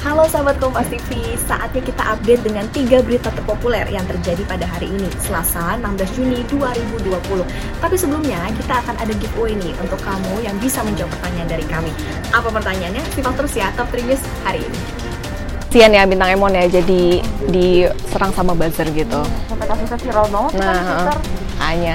Halo sahabat Kompas TV, saatnya kita update dengan tiga berita terpopuler yang terjadi pada hari ini, Selasa 16 Juni 2020. Tapi sebelumnya, kita akan ada giveaway nih untuk kamu yang bisa menjawab pertanyaan dari kami. Apa pertanyaannya? Simak terus ya Top 3 News hari ini. Sian ya bintang Emon ya, jadi diserang sama buzzer gitu. Sampai kasusnya viral banget kan Nah, Twitter. hanya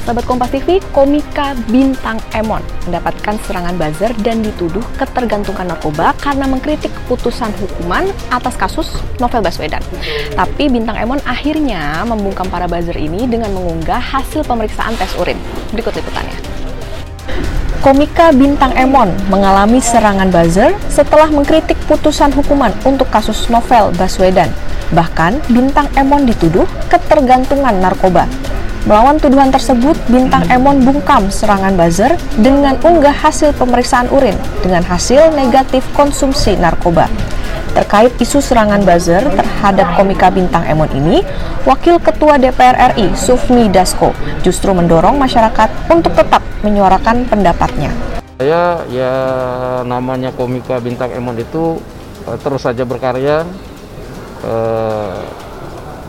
Sahabat Kompas TV, komika Bintang Emon mendapatkan serangan buzzer dan dituduh ketergantungan narkoba karena mengkritik keputusan hukuman atas kasus Novel Baswedan. Tapi Bintang Emon akhirnya membungkam para buzzer ini dengan mengunggah hasil pemeriksaan tes urin. Berikut liputannya. Komika Bintang Emon mengalami serangan buzzer setelah mengkritik putusan hukuman untuk kasus Novel Baswedan. Bahkan, Bintang Emon dituduh ketergantungan narkoba. Melawan tuduhan tersebut, Bintang Emon bungkam serangan buzzer dengan unggah hasil pemeriksaan urin dengan hasil negatif konsumsi narkoba. Terkait isu serangan buzzer terhadap komika Bintang Emon ini, Wakil Ketua DPR RI Sufmi Dasko justru mendorong masyarakat untuk tetap menyuarakan pendapatnya. Saya ya namanya komika bintang Emon itu eh, terus saja berkarya eh,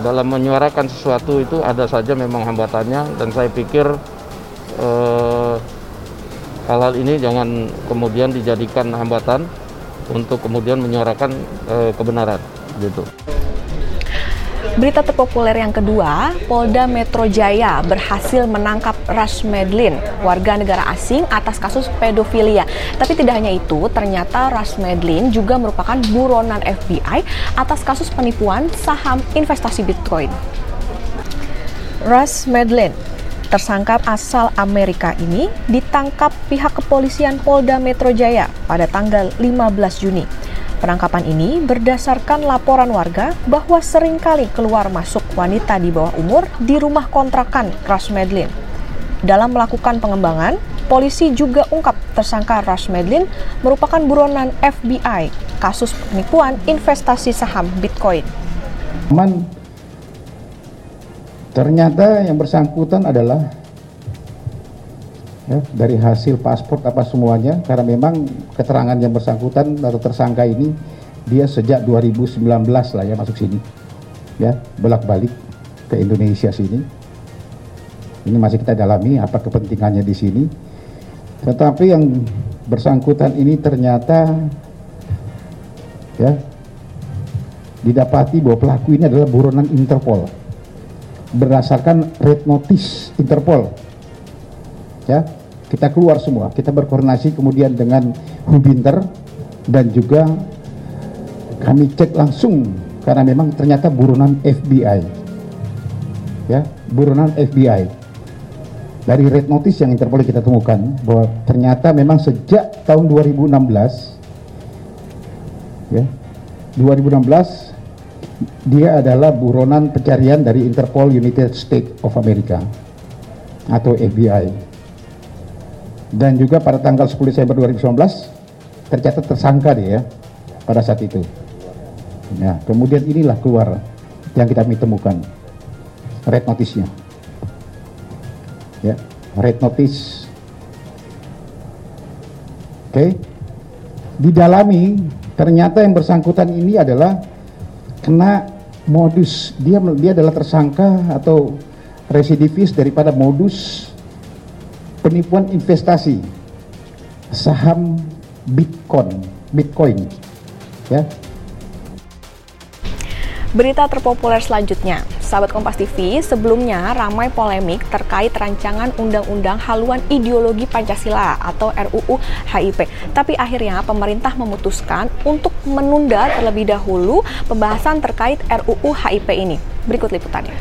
dalam menyuarakan sesuatu itu ada saja memang hambatannya dan saya pikir eh, hal-hal ini jangan kemudian dijadikan hambatan untuk kemudian menyuarakan eh, kebenaran gitu. Berita terpopuler yang kedua, Polda Metro Jaya berhasil menangkap Rush Medlin, warga negara asing atas kasus pedofilia. Tapi tidak hanya itu, ternyata Rush Medlin juga merupakan buronan FBI atas kasus penipuan saham investasi Bitcoin. Russ Medlin, tersangka asal Amerika ini ditangkap pihak kepolisian Polda Metro Jaya pada tanggal 15 Juni. Penangkapan ini berdasarkan laporan warga bahwa sering kali keluar masuk wanita di bawah umur di rumah kontrakan Rush Medlin. Dalam melakukan pengembangan, polisi juga ungkap tersangka Rush Medlin merupakan buronan FBI kasus penipuan investasi saham Bitcoin. Ternyata yang bersangkutan adalah ya, dari hasil paspor apa semuanya karena memang keterangan yang bersangkutan atau tersangka ini dia sejak 2019 lah ya masuk sini. Ya bolak-balik ke Indonesia sini. Ini masih kita dalami apa kepentingannya di sini. Tetapi yang bersangkutan ini ternyata ya didapati bahwa pelaku ini adalah buronan Interpol. Berdasarkan red notice Interpol. Ya kita keluar semua. Kita berkoordinasi kemudian dengan Hubinter dan juga kami cek langsung karena memang ternyata buronan FBI ya buronan FBI dari red notice yang Interpol kita temukan bahwa ternyata memang sejak tahun 2016 ya 2016 dia adalah buronan pencarian dari Interpol United States of America atau FBI dan juga pada tanggal 10 Desember 2019 tercatat tersangka dia ya, pada saat itu. Nah, kemudian inilah keluar yang kita temukan red notice-nya. Ya, red notice. Oke. Didalami ternyata yang bersangkutan ini adalah kena modus. Dia dia adalah tersangka atau residivis daripada modus penipuan investasi saham Bitcoin, Bitcoin, ya. Berita terpopuler selanjutnya, sahabat Kompas TV, sebelumnya ramai polemik terkait rancangan Undang-Undang Haluan Ideologi Pancasila atau RUU HIP. Tapi akhirnya pemerintah memutuskan untuk menunda terlebih dahulu pembahasan terkait RUU HIP ini. Berikut liputannya.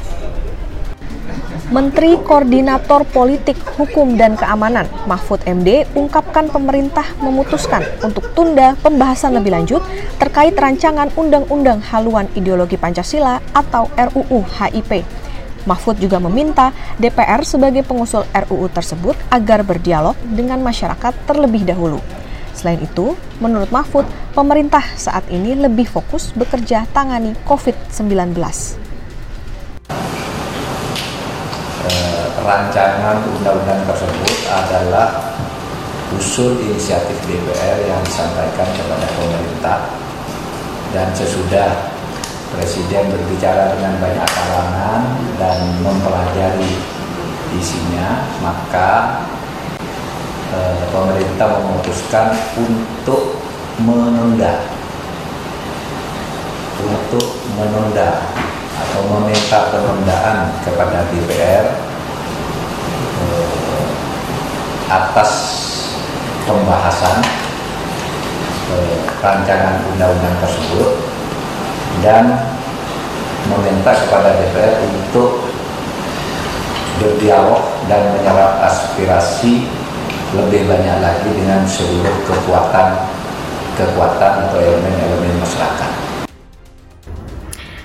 Menteri Koordinator Politik, Hukum, dan Keamanan Mahfud MD ungkapkan pemerintah memutuskan untuk tunda pembahasan lebih lanjut terkait rancangan Undang-Undang Haluan Ideologi Pancasila atau RUU HIP. Mahfud juga meminta DPR sebagai pengusul RUU tersebut agar berdialog dengan masyarakat terlebih dahulu. Selain itu, menurut Mahfud, pemerintah saat ini lebih fokus bekerja tangani COVID-19. Eh, rancangan undang-undang tersebut adalah usul inisiatif DPR yang disampaikan kepada pemerintah. Dan sesudah Presiden berbicara dengan banyak kalangan dan mempelajari isinya, maka eh, pemerintah memutuskan untuk menunda. Untuk menunda atau meminta penundaan kepada DPR eh, atas pembahasan eh, rancangan undang-undang tersebut dan meminta kepada DPR untuk berdialog dan menyerap aspirasi lebih banyak lagi dengan seluruh kekuatan kekuatan atau elemen-elemen masyarakat.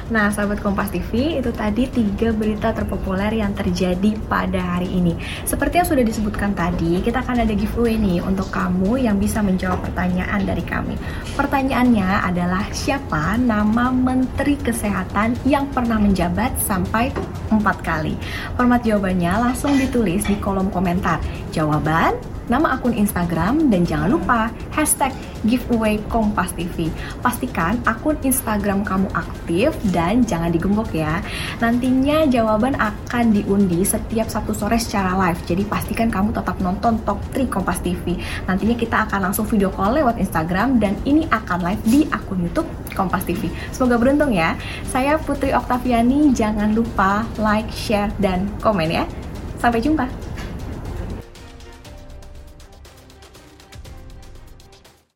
Nah, sahabat Kompas TV, itu tadi tiga berita terpopuler yang terjadi pada hari ini. Seperti yang sudah disebutkan tadi, kita akan ada giveaway nih untuk kamu yang bisa menjawab pertanyaan dari kami. Pertanyaannya adalah siapa nama Menteri Kesehatan yang pernah menjabat sampai empat kali? Format jawabannya langsung ditulis di kolom komentar. Jawaban nama akun Instagram, dan jangan lupa hashtag giveaway Kompas TV. Pastikan akun Instagram kamu aktif dan jangan digembok ya. Nantinya jawaban akan diundi setiap Sabtu sore secara live. Jadi pastikan kamu tetap nonton Top 3 Kompas TV. Nantinya kita akan langsung video call lewat Instagram dan ini akan live di akun YouTube Kompas TV. Semoga beruntung ya. Saya Putri Oktaviani, jangan lupa like, share, dan komen ya. Sampai jumpa.